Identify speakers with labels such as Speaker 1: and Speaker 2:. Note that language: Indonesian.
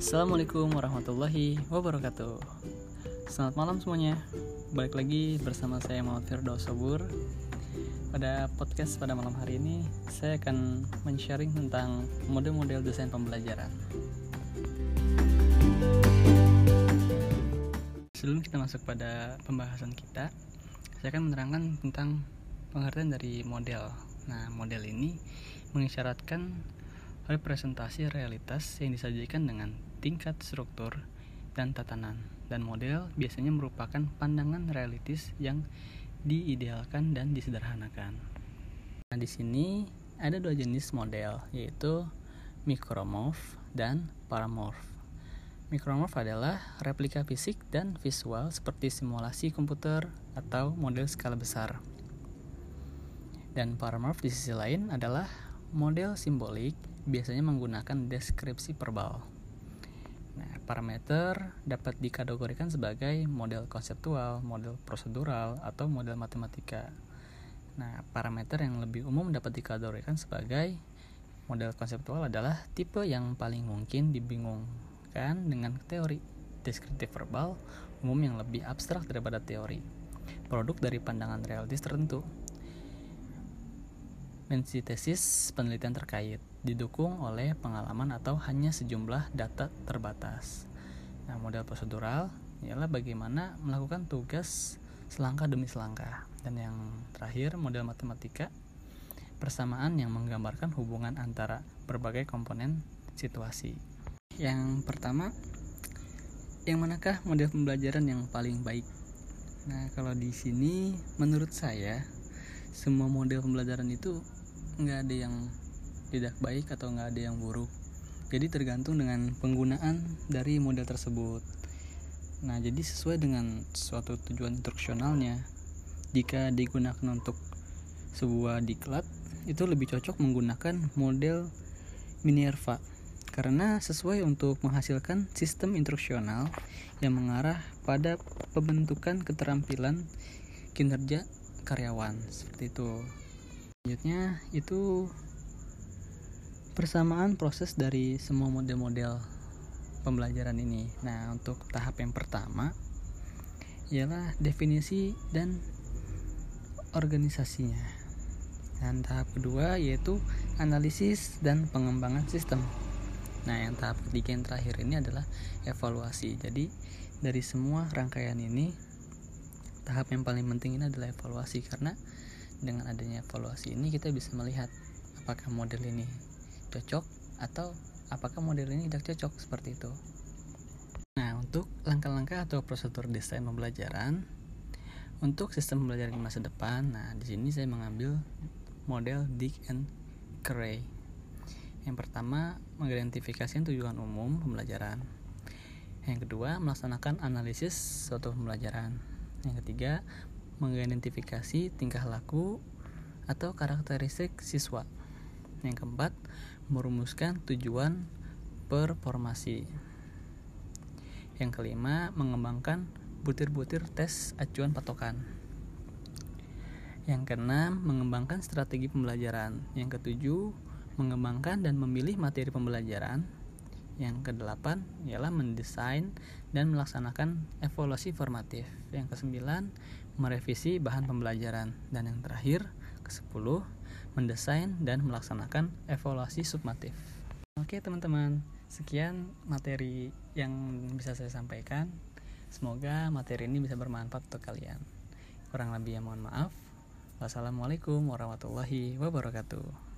Speaker 1: Assalamualaikum warahmatullahi wabarakatuh. Selamat malam semuanya. Balik lagi bersama saya Muhammad Firdaus Sobur. Pada podcast pada malam hari ini Saya akan men-sharing tentang model-model desain pembelajaran. Sebelum kita masuk pada pembahasan kita Saya akan menerangkan tentang pengertian dari model. Nah model ini mengisyaratkan representasi realitas yang disajikan dengan tingkat struktur dan tatanan dan model biasanya merupakan pandangan realitis yang diidealkan dan disederhanakan. Nah, di sini ada dua jenis model yaitu mikromorph dan paramorph. Mikromorph adalah replika fisik dan visual seperti simulasi komputer atau model skala besar. Dan paramorph di sisi lain adalah model simbolik biasanya menggunakan deskripsi verbal. Nah, parameter dapat dikategorikan sebagai model konseptual, model prosedural, atau model matematika. Nah, parameter yang lebih umum dapat dikategorikan sebagai model konseptual adalah tipe yang paling mungkin dibingungkan dengan teori deskriptif verbal umum yang lebih abstrak daripada teori. Produk dari pandangan realitis tertentu tesis penelitian terkait didukung oleh pengalaman atau hanya sejumlah data terbatas. Nah, model prosedural ialah bagaimana melakukan tugas selangkah demi selangkah. Dan yang terakhir, model matematika persamaan yang menggambarkan hubungan antara berbagai komponen situasi. Yang pertama, yang manakah model pembelajaran yang paling baik? Nah, kalau di sini menurut saya semua model pembelajaran itu nggak ada yang tidak baik atau nggak ada yang buruk. Jadi tergantung dengan penggunaan dari model tersebut. Nah jadi sesuai dengan suatu tujuan instruksionalnya jika digunakan untuk sebuah diklat itu lebih cocok menggunakan model Minerva. Karena sesuai untuk menghasilkan sistem instruksional yang mengarah pada pembentukan keterampilan kinerja karyawan. Seperti itu selanjutnya itu persamaan proses dari semua model-model pembelajaran ini. Nah untuk tahap yang pertama ialah definisi dan organisasinya. Dan tahap kedua yaitu analisis dan pengembangan sistem. Nah yang tahap ketiga yang terakhir ini adalah evaluasi. Jadi dari semua rangkaian ini tahap yang paling penting ini adalah evaluasi. Karena dengan adanya evaluasi ini kita bisa melihat apakah model ini cocok atau apakah model ini tidak cocok seperti itu. Nah, untuk langkah-langkah atau prosedur desain pembelajaran untuk sistem pembelajaran di masa depan, nah di sini saya mengambil model Dick and Cray. Yang pertama, mengidentifikasi tujuan umum pembelajaran. Yang kedua, melaksanakan analisis suatu pembelajaran. Yang ketiga, mengidentifikasi tingkah laku atau karakteristik siswa. Yang keempat, merumuskan tujuan performasi. Yang kelima, mengembangkan butir-butir tes acuan patokan. Yang keenam, mengembangkan strategi pembelajaran. Yang ketujuh, mengembangkan dan memilih materi pembelajaran. Yang kedelapan ialah mendesain dan melaksanakan evaluasi formatif. Yang kesembilan, merevisi bahan pembelajaran dan yang terakhir ke-10 mendesain dan melaksanakan evaluasi submatif. Oke teman-teman, sekian materi yang bisa saya sampaikan. Semoga materi ini bisa bermanfaat untuk kalian. Kurang lebih ya mohon maaf. Wassalamualaikum warahmatullahi wabarakatuh.